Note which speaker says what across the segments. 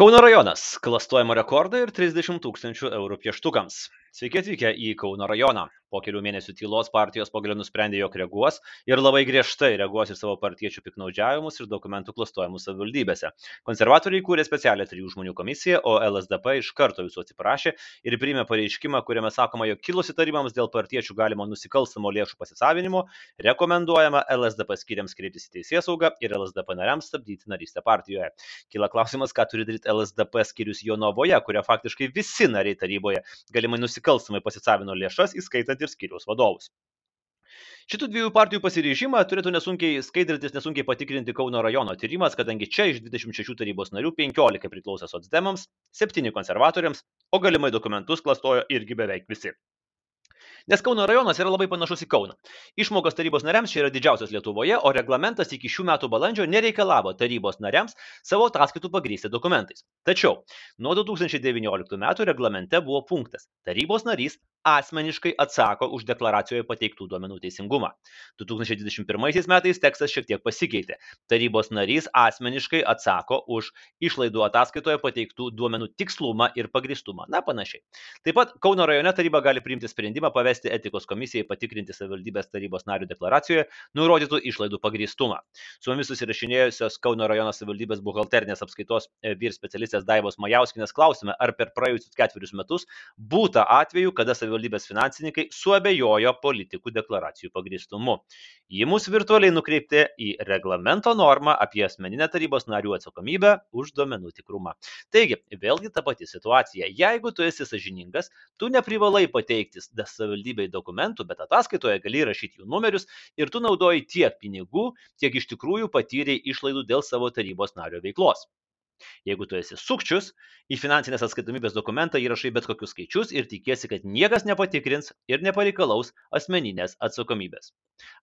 Speaker 1: kauno rajonas. Klastojimo rekordai ir trisdešimt tūkstančių eurų pieštukams sveiki atvykę į kauno rajoną. Po kelių mėnesių tylos partijos pagaliau nusprendė jog reaguos ir labai griežtai reaguos į savo partiečių piktnaudžiavimus ir dokumentų klastojimus savivaldybėse. Konservatoriai įkūrė specialią trijų žmonių komisiją o lsdp iš karto visų atsiprašė ir priėmė pareiškimą kuriame sakoma jog kilus įtarimams dėl partiečių galimo nusikalstamo lėšų pasisavinimo rekomenduojama lsdp skyriams kreiptis į teisėsaugą ir lsdp nariams stabdyti narystę partijoje. Kyla klausimas ką turi daryti lsdp skyrius jonavoje kurio faktiškai visi nariai taryboje galimai nusikalstamai pasisavino lėšas įskaitant ir skyriaus vadovus. Šitų dviejų partijų pasiryžimą turėtų nesunkiai skaidrintis, nesunkiai patikrinti Kauno rajono tyrimas, kadangi čia iš 26 tarybos narių 15 priklausė socdemams, 7 konservatoriams, o galimai dokumentus klastojo irgi beveik visi. Nes Kauno rajonas yra labai panašus į Kauną. Išmokos tarybos nariams čia yra didžiausias Lietuvoje, o reglamentas iki šių metų balandžio nereikalavo tarybos nariams savo ataskaitų pagrysti dokumentais. Tačiau nuo 2019 metų reglamente buvo punktas - tarybos narys asmeniškai atsako už deklaracijoje pateiktų duomenų teisingumą. 2021 metais tekstas šiek tiek pasikeitė. Tarybos narys asmeniškai atsako už išlaidų ataskaitoje pateiktų duomenų tikslumą ir pagristumą. Na, panašiai. Taip pat Kauno rajone taryba gali priimti sprendimą pavesti etikos komisijai patikrinti savivaldybės tarybos narių deklaracijoje nurodytų išlaidų pagristumą. Su mumis susirašinėjusios Kauno rajono savivaldybės buhalterinės apskaitos e, vyr specialistės Daivos Majauskinės klausime, ar per praėjusius ketverius metus būta atveju, kada savivaldybės savivaldybės finansininkai suabejojo politikų deklaracijų pagristumu. Ji mus virtualiai nukreipti į reglamento normą apie asmeninę tarybos narių atsakomybę už duomenų tikrumą. Taigi, vėlgi ta pati situacija. Jeigu tu esi sažiningas, tu neprivalai pateikti savivaldybei dokumentų, bet ataskaitoje gali rašyti jų numerius ir tu naudoji tiek pinigų, tiek iš tikrųjų patyrei išlaidų dėl savo tarybos nario veiklos. Jeigu tu esi sukčius, į finansinės atskaitomybės dokumentą įrašai bet kokius skaičius ir tikiesi, kad niekas nepatikrins ir nepareikalaus asmeninės atsakomybės.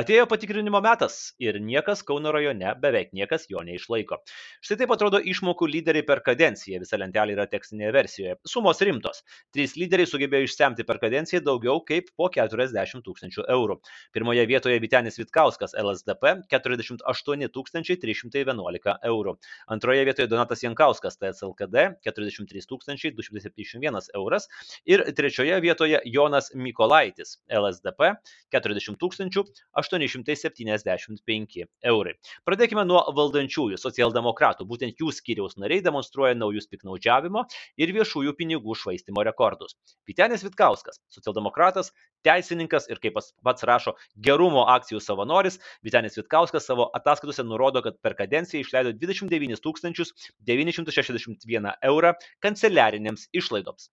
Speaker 1: Atėjo patikrinimo metas ir niekas Kauno rajone, beveik niekas jo neišlaiko. Štai taip atrodo išmokų lyderiai per kadenciją, visa lentelė yra tekstinėje versijoje. Sumos rimtos. Trys lyderiai sugebėjo išsemti per kadenciją daugiau kaip po 40 tūkstančių eurų. Pirmoje vietoje Vitenis Vitkauskas LSDP 48 311 eurų. Antroje vietoje Donatas Jankauskas TSLKD 43 271 euras ir trečioje vietoje Jonas Mykolaitis LSDP 40 875 eurai. Pradėkime nuo valdančiųjų socialdemokratų. Būtent jų skyriaus nariai demonstruoja naujus piknaudžiavimo ir viešųjų pinigų švaistimo rekordus. Vitenis Vitkauskas, socialdemokratas, teisininkas ir kaip pats rašo, gerumo akcijų savanoris, Vitenis Vitkauskas savo ataskaitose nurodo, kad per kadenciją išleido 29 961 eurą kanceliarinėms išlaidoms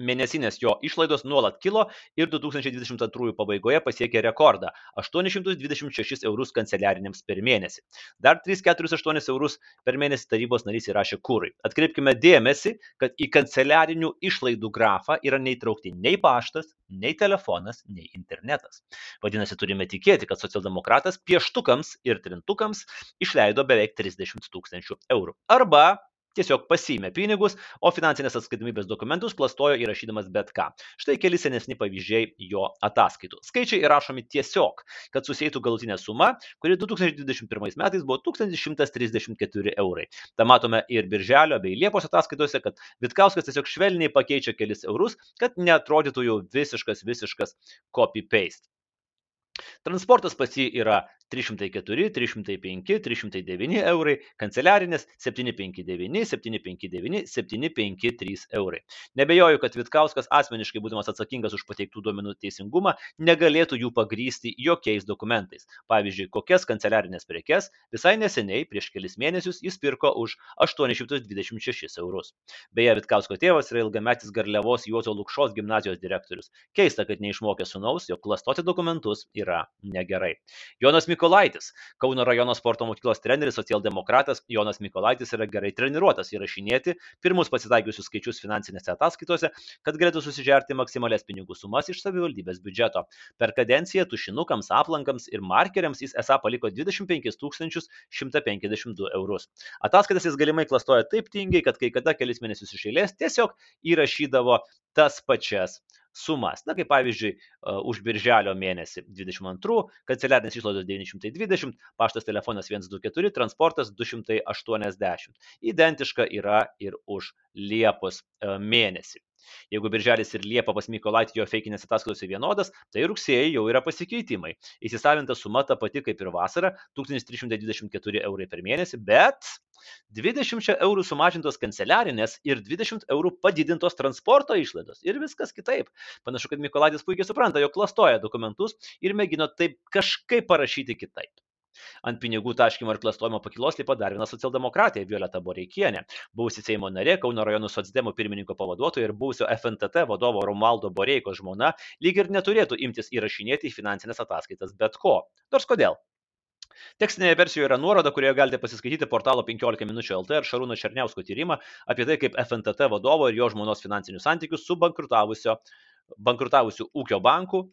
Speaker 1: mėnesinės jo išlaidos nuolat kilo ir 2022 pabaigoje pasiekė rekordą - 826 eurus kanceliarinėms per mėnesį. Dar 348 eurus per mėnesį tarybos narys įrašė kūrui. Atkreipkime dėmesį, kad į kanceliarinių išlaidų grafą yra neįtraukti nei paštas, nei telefonas, nei internetas. Vadinasi, turime tikėti, kad socialdemokratas pieštukams ir trintukams išleido beveik 30 tūkstančių eurų. Arba tiesiog pasiėmė pinigus, o finansinės atskaitomybės dokumentus klastojo įrašydamas bet ką. Štai keli senesni pavyzdžiai jo ataskaitų. Skaičiai įrašomi tiesiog, kad susijėtų galutinė suma, kuri 2021 metais buvo 1134 eurai. Ta matome ir birželio bei liepos ataskaitose, kad Vitkauskas tiesiog švelniai pakeičia kelis eurus, kad neatrodytų jau visiškas, visiškas copy-paste. Transportas pas jį yra 304, 305, 309 eurai, kanceliarinės 759, 759, 753 eurai. Nebejoju, kad Vitkauskas asmeniškai būdamas atsakingas už pateiktų duomenų teisingumą negalėtų jų pagrysti jokiais dokumentais. Pavyzdžiui, kokias kanceliarinės prekes visai neseniai, prieš kelis mėnesius, jis pirko už 826 eurus. Beje, Vitkausko tėvas yra ilgametis Garliavos Juozo Lukšos gimnazijos direktorius. Keista, kad neišmokė sunaus, jog klastoti dokumentus yra negerai. Jonas Mikulaitis Mikolaitis. Kauno rajono sporto mokyklos treneris, socialdemokratas Jonas Mikolaitis yra gerai treniruotas įrašinėti pirmus pasitaikiusius skaičius finansinėse ataskaitose, kad galėtų susižerti maksimalias pinigų sumas iš savivaldybės biudžeto. Per kadenciją tušinukams, aplankams ir markeriams jis esą paliko 25 152 eurus. Ataskaitas jis galimai klastoja taip tingiai, kad kai kada kelis mėnesius iš eilės tiesiog įrašydavo tas pačias sumas. Na, kaip pavyzdžiui, už birželio mėnesį 22, kanceliarinės išlaidos 920, paštas telefonas 124, transportas 280. Identiška yra ir už Liepos mėnesį. Jeigu birželis ir liepa pas Mykolaitį jo feikinės ataskaitos vienodas, tai rugsėjai jau yra pasikeitimai. Įsisavinta suma ta pati kaip ir vasara - 1324 eurai per mėnesį, bet 20 eurų sumažintos kanceliarinės ir 20 eurų padidintos transporto išlaidos. Ir viskas kitaip. Panašu, kad Mykolaitis puikiai supranta, jog klastoja dokumentus ir mėgino taip kažkaip parašyti kitaip. Ant pinigų taškymo ir klastojimo pakilos lipa dar viena socialdemokratė Violeta Boreikienė, buvusi Seimo narė, Kauno rajonų socdemų pirmininko pavaduotoja ir buvusio FNTT vadovo Romaldo Boreiko žmona lyg ir neturėtų imtis įrašinėti į finansinės ataskaitas bet ko. Nors kodėl? Tekstinėje versijoje yra nuoroda, kurioje galite pasiskaityti portalo 15 minučių LT ir Šarūno Černiausko tyrimą apie tai, kaip FNTT vadovo ir jo žmonos finansinius santykius su bankrutavusiu ūkio banku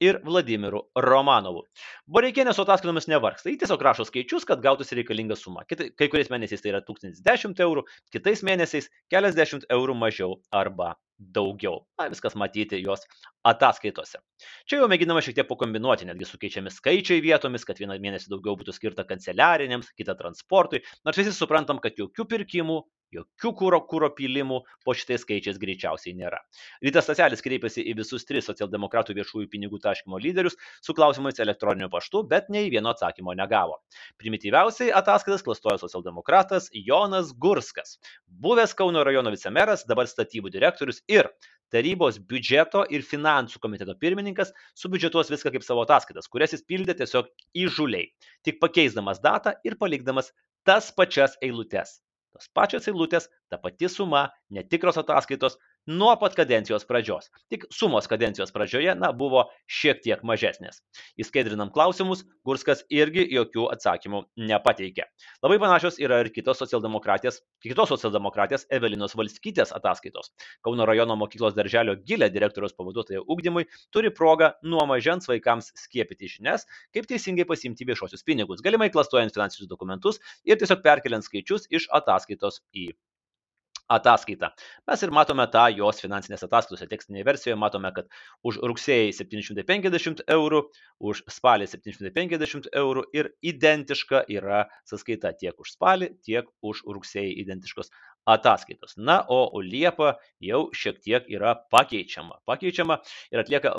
Speaker 1: ir Vladimiru Romanovu. Boreikienė su ataskaitomis nevargsta. Ji tiesiog rašo skaičius, kad gautųsi reikalinga suma. Kitai, kai kuriais mėnesiais tai yra 1010 eurų, kitais mėnesiais keliasdešimt eurų mažiau arba daugiau. Na, viskas matyti jos ataskaitose. Čia jau mėginama šiek tiek pakombinuoti, netgi sukeičiami skaičiai vietomis, kad vieną mėnesį daugiau būtų skirta kanceliariniams, kitą transportui, nors visi suprantam, kad jokių pirkimų, jokių kūro kūro pylimų po šitais skaičiais greičiausiai nėra. Rytas Staselis kreipėsi į visus tris socialdemokratų viešųjų pinigų taškymo lyderius su klausimais elektroniniu paštu, bet nei vieno atsakymo negavo. Primityviausiai ataskaitas klastojo socialdemokratas Jonas Gurskas, buvęs Kauno rajono vicemeras, dabar statybų direktorius ir tarybos biudžeto ir finansų komiteto pirmininkas subiudžetuos viską kaip savo ataskaitas, kurias jis pildė tiesiog įžuliai, tik pakeisdamas datą ir palikdamas tas pačias eilutes. Tos pačios eilutės, ta pati suma, netikros ataskaitos, nuo pat kadencijos pradžios. Tik sumos kadencijos pradžioje, na, buvo šiek tiek mažesnės. Įskaidrinam klausimus, Gurskas irgi jokių atsakymų nepateikė. Labai panašios yra ir kitos socialdemokratės, kitos socialdemokratės Evelinos Valskytės ataskaitos. Kauno rajono mokyklos darželio gilė direktoriaus pavaduotoja ugdymui turi progą nuo mažens vaikams skiepyti žinias, kaip teisingai pasimti viešosius pinigus, galimai klastojant finansinius dokumentus ir tiesiog perkeliant skaičius iš ataskaitos į ataskaitą. Mes ir matome tą jos finansinės ataskaitos tekstinėje versijoje, matome, kad už rugsėjai 750 eurų, už spalį 750 eurų ir identiška yra sąskaita tiek už spalį, tiek už rugsėjai identiškos ataskaitos. Na, o Liepa jau šiek tiek yra pakeičiama. Pakeičiama ir atlieka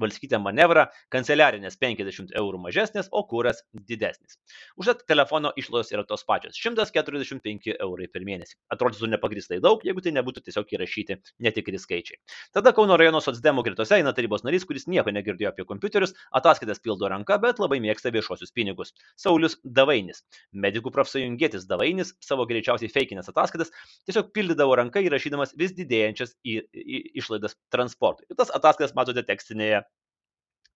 Speaker 1: valskytę manevrą, kanceliarinės 50 eurų mažesnės, o kuras didesnis. Užtat telefono išlaidos yra tos pačios - 145 eurai per mėnesį. Atrodytų nepagristai daug, jeigu tai nebūtų tiesiog įrašyti netikri skaičiai. Tada Kauno rajono socdemų gretose eina tarybos narys, kuris nieko negirdėjo apie kompiuterius, ataskaitas pildo ranka, bet labai mėgsta viešuosius pinigus. Saulis Davainis, medikų profsąjungėtis Davainis, savo greičiausiai feikinės ataskaitas tiesiog pildydavo ranka įrašydamas vis didėjančias į, į, išlaidas transportui. Ir tas ataskaitas matote tekstinėje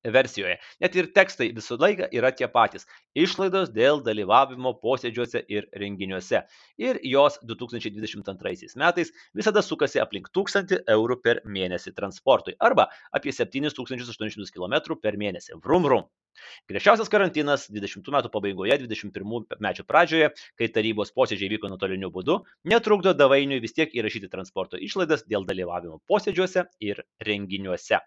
Speaker 1: versijoje. Net ir tekstai visą laiką yra tie patys. Išlaidos dėl dalyvavimo posėdžiuose ir renginiuose. Ir jos 2022 metais visada sukasi aplink 1000 eurų per mėnesį transportui arba apie 7800 km per mėnesį. Vrum vrum. Griežčiausias karantinas 20 metų pabaigoje, 21 metų pradžioje, kai tarybos posėdžiai vyko nuotoliniu būdu, netrukdo davainiui vis tiek įrašyti transporto išlaidas dėl dalyvavimo posėdžiuose ir renginiuose.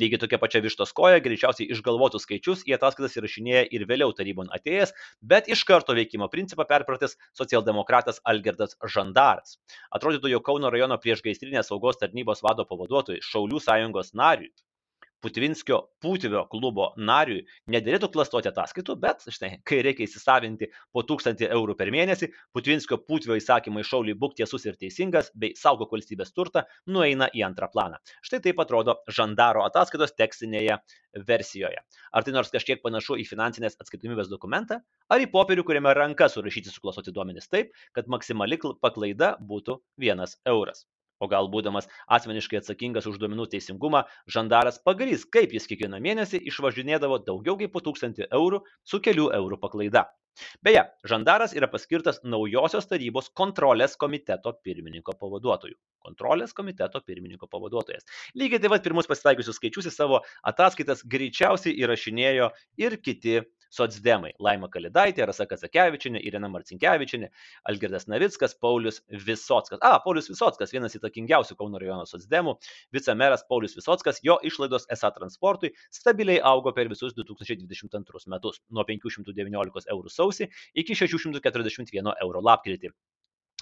Speaker 1: Lygiai tokia pačia vištos koja greičiausiai išgalvotus skaičius į ataskaitas įrašinėja ir vėliau tarybon atėjęs, bet iš karto veikimo principą perpratęs socialdemokratas Algerdas Žandaras. Atrodytų, jog Kauno rajono priešgaisrinės saugos tarnybos vado pavaduotojui, Šaulių sąjungos nariui, Putvinskio Putivio klubo nariui nederėtų klastoti ataskaitų, bet štai, kai reikia įsisavinti po 1000 eurų per mėnesį, Putvinskio Putvio įsakymai šauliai būk tiesus ir teisingas bei saugok valstybės turtą nueina į antrą planą. Štai taip atrodo žandaro ataskaitos tekstinėje versijoje. Ar tai nors kažkiek panašu į finansinės atskaitomybės dokumentą, ar į popierių, kuriame ranka surašyti suklastoti duomenys taip, kad maksimali paklaida būtų 1 euras. O gal būdamas asmeniškai atsakingas už duomenų teisingumą, žandaras pagrys, kaip jis kiekvieną mėnesį išvažinėdavo daugiau kaip po tūkstantį eurų su kelių eurų paklaida. Beje, žandaras yra paskirtas naujosios tarybos kontrolės komiteto pirmininko pavaduotoju. Kontrolės komiteto pirmininko pavaduotojas. Lygiai taip pat pirmus pasitaikiusius skaičius į savo ataskaitas greičiausiai įrašinėjo ir kiti Sotsdemai - Laima Kalidaitė, Rasa Kazakevičinė, Irina Marcinkievičinė, Algirdas Navickas, Paulius Visockas. A, Paulius Visockas, vienas įtakingiausių Kauno rajono Sotsdemų, vicemeras Paulius Visockas, jo išlaidos esą transportui stabiliai augo per visus 2022 metus - nuo 519 eurų sausį iki 641 euro lapkritį.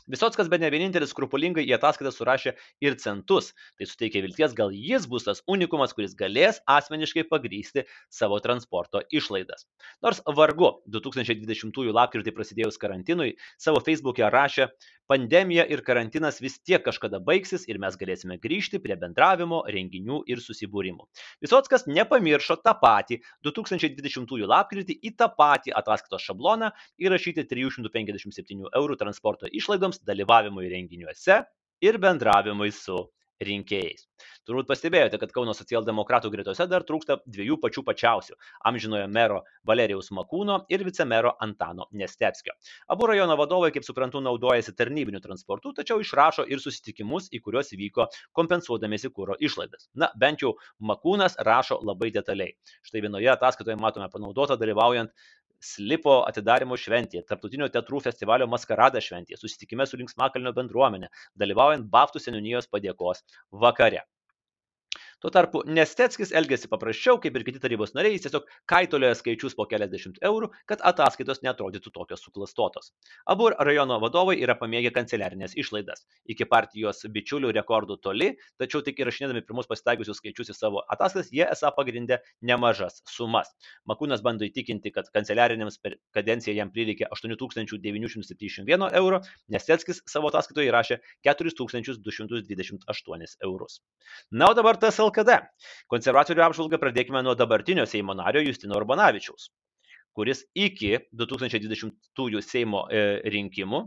Speaker 1: Visockas be ne vienintelis skrupulingai į ataskaitą surašė ir centus. Tai suteikia vilties, gal jis bus tas unikumas, kuris galės asmeniškai pagrysti savo transporto išlaidas. Nors vargu 2020 lapkritį prasidėjus karantinui, savo Facebook'e rašė, pandemija ir karantinas vis tiek kažkada baigsis ir mes galėsime grįžti prie bendravimo, renginių ir susibūrimų. Visockas nepamiršo tą patį 2020 lapkritį į tą patį ataskaitos šabloną įrašyti 357 eurų transporto išlaidoms rinkimams, dalyvavimui renginiuose ir bendravimui su rinkėjais. Turbūt pastebėjote, kad Kauno socialdemokratų gretose dar trūksta dviejų pačių pačiausių - amžinojo mero Valerijaus Makūno ir vicemero Antano Nestepskio. Abu rajono vadovai, kaip suprantu, naudojasi tarnybiniu transportu, tačiau išrašo ir susitikimus, į kuriuos vyko kompensuodamėsi kūro išlaidas. Na, bent jau Makūnas rašo labai detaliai. Štai vienoje ataskaitoje matome panaudotą dalyvaujant slipo atidarymo šventėje, tarptautinio teatrų festivalio maskarada šventėje, susitikime su Linksmakalnio bendruomenė, dalyvaujant Baftų seniūnijos padėkos vakare. Tuo tarpu Nesteckis elgėsi paprasčiau, kaip ir kiti tarybos nariai, jis tiesiog kaitolioja skaičius po keliasdešimt eurų, kad ataskaitos netrodytų tokios suklastotos. Abu rajono vadovai yra pamėgę kanceliarinės išlaidas. Iki partijos bičiulių rekordų toli, tačiau tik įrašinėdami pirmus pasitaikiusius skaičius į savo ataskaitas, jie esą pagrindė nemažas sumas. Makūnas bando įtikinti, kad kanceliarinėms per kadenciją jam prireikė 8971 euro, Nesteckis savo ataskaitoje įrašė 4228 eurus. Na, o dabar tas LKD. Konservatorių apžvalgą pradėkime nuo dabartinio Seimo nario Justino Urbanavičiaus, kuris iki 2020 Seimo e, rinkimų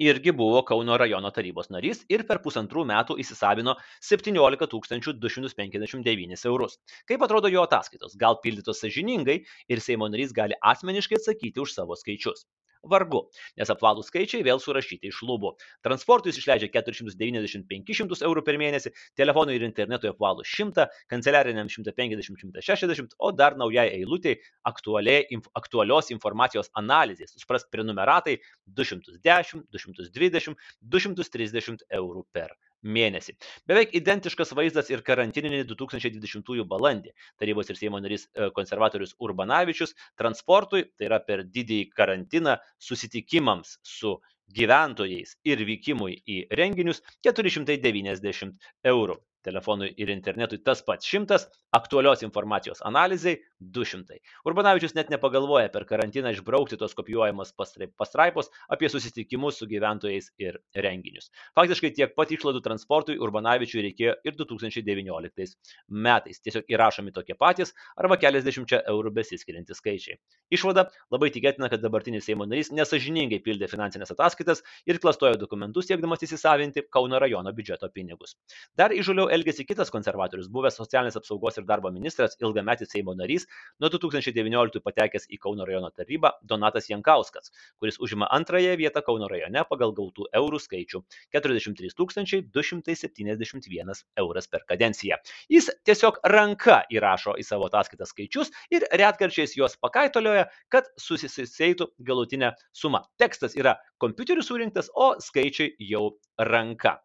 Speaker 1: irgi buvo Kauno rajono tarybos narys ir per pusantrų metų įsisavino 17 259 eurus. Kaip atrodo jo ataskaitos? Gal pildytos sažiningai ir Seimo narys gali asmeniškai atsakyti už savo skaičius? Vargu, nes apvalūs skaičiai vėl surašyti iš lubų. Transportui jis išleidžia 490-500 eurų per mėnesį, telefonui ir internetui apvalų 100, kanceliariniam 150-160, o dar naujai eilutė aktualios informacijos analizės, supras prenumeratai 210, 220, 230 eurų per mėnesį. Beveik identiškas vaizdas ir karantininį 2020 balandį. Tarybos ir Seimo narys e, konservatorius Urbanavičius transportui, tai yra per didįjį karantiną, susitikimams su gyventojais ir vykimui į renginius 490 eurų telefonui ir internetui tas pats 100, aktualios informacijos analizai 200. Urbanavičius net nepagalvoja per karantiną išbraukti tos kopijuojamos pastraipos apie susitikimus su gyventojais ir renginius. Faktiškai tiek pat išlaidų transportui Urbanavičiui reikėjo ir 2019 metais. Tiesiog įrašomi tokie patys arba keliasdešimčia eurų besiskiriantys skaičiai. Išvada - labai tikėtina, kad dabartinis Seimo narys nesažiningai pildė finansinės ataskaitas ir klastojo dokumentus siekdamas įsisavinti Kauno rajono biudžeto pinigus. Dar įžuliau elgėsi kitas konservatorius, buvęs socialinės apsaugos ir darbo ministras, ilgametis Seimo narys, nuo 2019 patekęs į Kauno rajono tarybą Donatas Jankauskas, kuris užima antrąją vietą Kauno rajone pagal gautų eurų skaičių - 43 271 euras per kadenciją. Jis tiesiog ranka įrašo į savo ataskaitą skaičius ir retkarčiais juos pakaitolioja, kad susiseitų galutinę sumą. Tekstas yra kompiuteriu surinktas, o skaičiai jau ranka.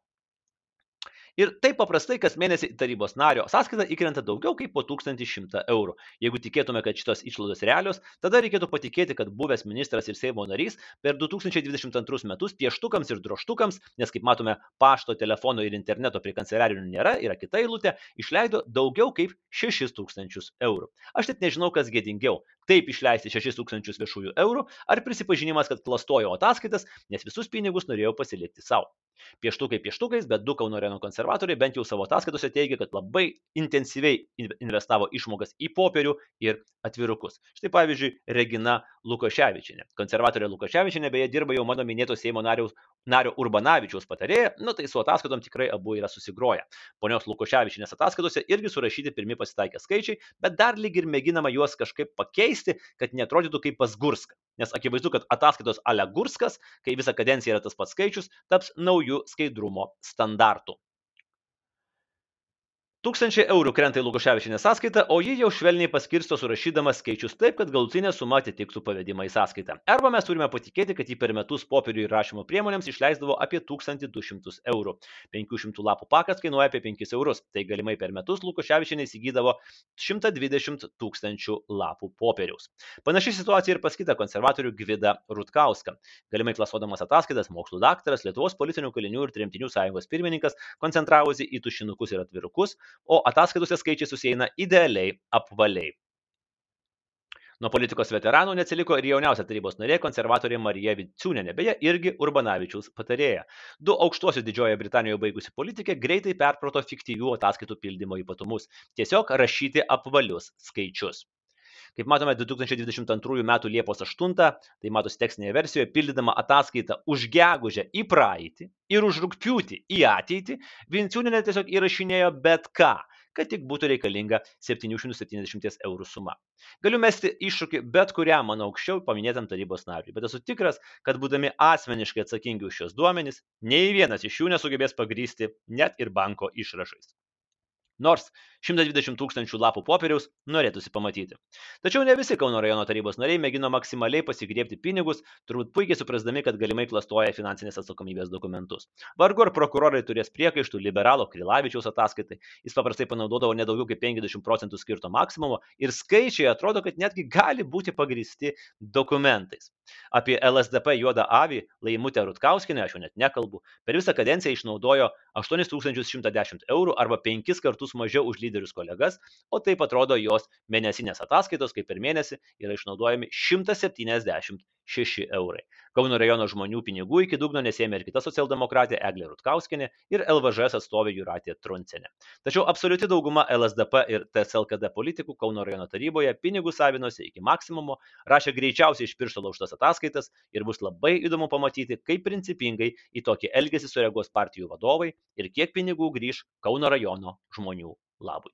Speaker 1: Ir taip paprastai kas mėnesį tarybos nario sąskaitą įkrenta daugiau kaip po 1100 eurų. Jeigu tikėtume, kad šitos išlaidos realios, tada reikėtų patikėti, kad buvęs ministras ir Seimo narys per 2022 metus pieštukams ir droštukams, nes kaip matome, pašto, telefono ir interneto prie kanceliarinių nėra, yra kita eilutė, išleido daugiau kaip 6000 eurų. Aš net nežinau, kas gėdingiau - taip išleisti 6000 viešųjų eurų ar prisipažinimas, kad klastojo ataskaitas, nes visus pinigus norėjau pasilikti savo. Pieštukai pieštukais, bet du Kauno Reno konservatoriai bent jau savo ataskaitose teigia, kad labai intensyviai investavo išmokas į popierių ir atvirukus. Štai pavyzdžiui, Regina Lukoševičinė. Konservatorė Lukoševičinė beje dirba jau mano minėto Seimo nario, nario Urbanavičiaus patarėja, nu tai su ataskaitom tikrai abu yra susigroję. Ponios Lukoševičinės ataskaitose irgi surašyti pirmi pasitaikę skaičiai, bet dar lyg ir mėginama juos kažkaip pakeisti, kad netrodytų kaip pas Gurską. Nes akivaizdu, kad ataskaitos Ale Gurskas, kai visą kadenciją yra tas pats skaičius, taps naujų skaidrumo standartų. Tūkstančiai eurų krenta į Lukoševičinę sąskaitą, o ji jau švelniai paskirsto surašydama skaičius taip, kad galutinė suma atitiktų pavedimą į sąskaitą. Arba mes turime patikėti, kad ji per metus popierių įrašymo priemonėms išleisdavo apie 1200 eurų. 500 lapų pakas kainuoja apie 5 eurus. Tai galimai per metus Lukoševičinė įsigydavo 120 tūkstančių lapų popieriaus. Panaši situacija ir pas kitą konservatorių Gvidą Rutkauską. Galimai klasuodamas ataskaitas, mokslo daktaras, Lietuvos politinių kalinių ir tremtinių sąjungos pirmininkas koncentravosi į tušinukus ir atvirukus, o ataskaitose skaičiai susieina idealiai apvaliai. Nuo politikos veteranų neatsiliko ir jauniausia tarybos narė konservatorė Marija Viciūnenė, beje, irgi Urbanavičiaus patarėja. Du aukštuosius Didžiojoje Britanijoje baigusi politikė greitai perprato fiktyvių ataskaitų pildymo ypatumus - tiesiog rašyti apvalius skaičius. Kaip matome, 2022 m. Liepos 8, tai matosi tekstinėje versijoje, pildydama ataskaitą už gegužę į praeitį ir už rūpjūtį į ateitį, Vinciūninė tiesiog įrašinėjo bet ką kad tik būtų reikalinga 770 eurų suma. Galiu mesti iššūkį bet kuriam mano aukščiau paminėtam tarybos nariui, bet esu tikras, kad būdami asmeniškai atsakingi už šios duomenys, nei vienas iš jų nesugebės pagrysti net ir banko išrašais. Nors 120 tūkstančių lapų popieriaus norėtųsi pamatyti. Tačiau ne visi Kauno rajono tarybos nariai mėgino maksimaliai pasigriebti pinigus, turbūt puikiai suprasdami, kad galimai klastoja finansinės atsakomybės dokumentus. Vargu ar prokurorai turės priekaištų liberalo Krilavičiaus ataskaitai, jis paprastai panaudodavo nedaugiau kaip 50 procentų skirto maksimumo ir skaičiai atrodo, kad netgi gali būti pagristi dokumentais. Apie LSDP juodą avį Laimutę Rutkauskinę aš jau net nekalbu. Per visą kadenciją išnaudojo 8110 eurų arba 5 kartus mažiau už lyderius kolegas, o taip atrodo jos mėnesinės ataskaitos, kaip per mėnesį yra išnaudojami 176 eurai. Kauno rajono žmonių pinigų iki dugno nesėmė ir kita socialdemokratė Eglė Rutkauskinė ir LVŽS atstovė Juratė Truncenė. Tačiau absoliuti dauguma LSDP ir TSLKD politikų Kauno rajono taryboje pinigų savinosi iki maksimumo, rašė greičiausiai iš piršto laužtas ataskaitas ir bus labai įdomu pamatyti, kaip principingai į tokį elgesį sureaguos partijų vadovai ir kiek pinigų grįž Kauno rajono žmonių labui.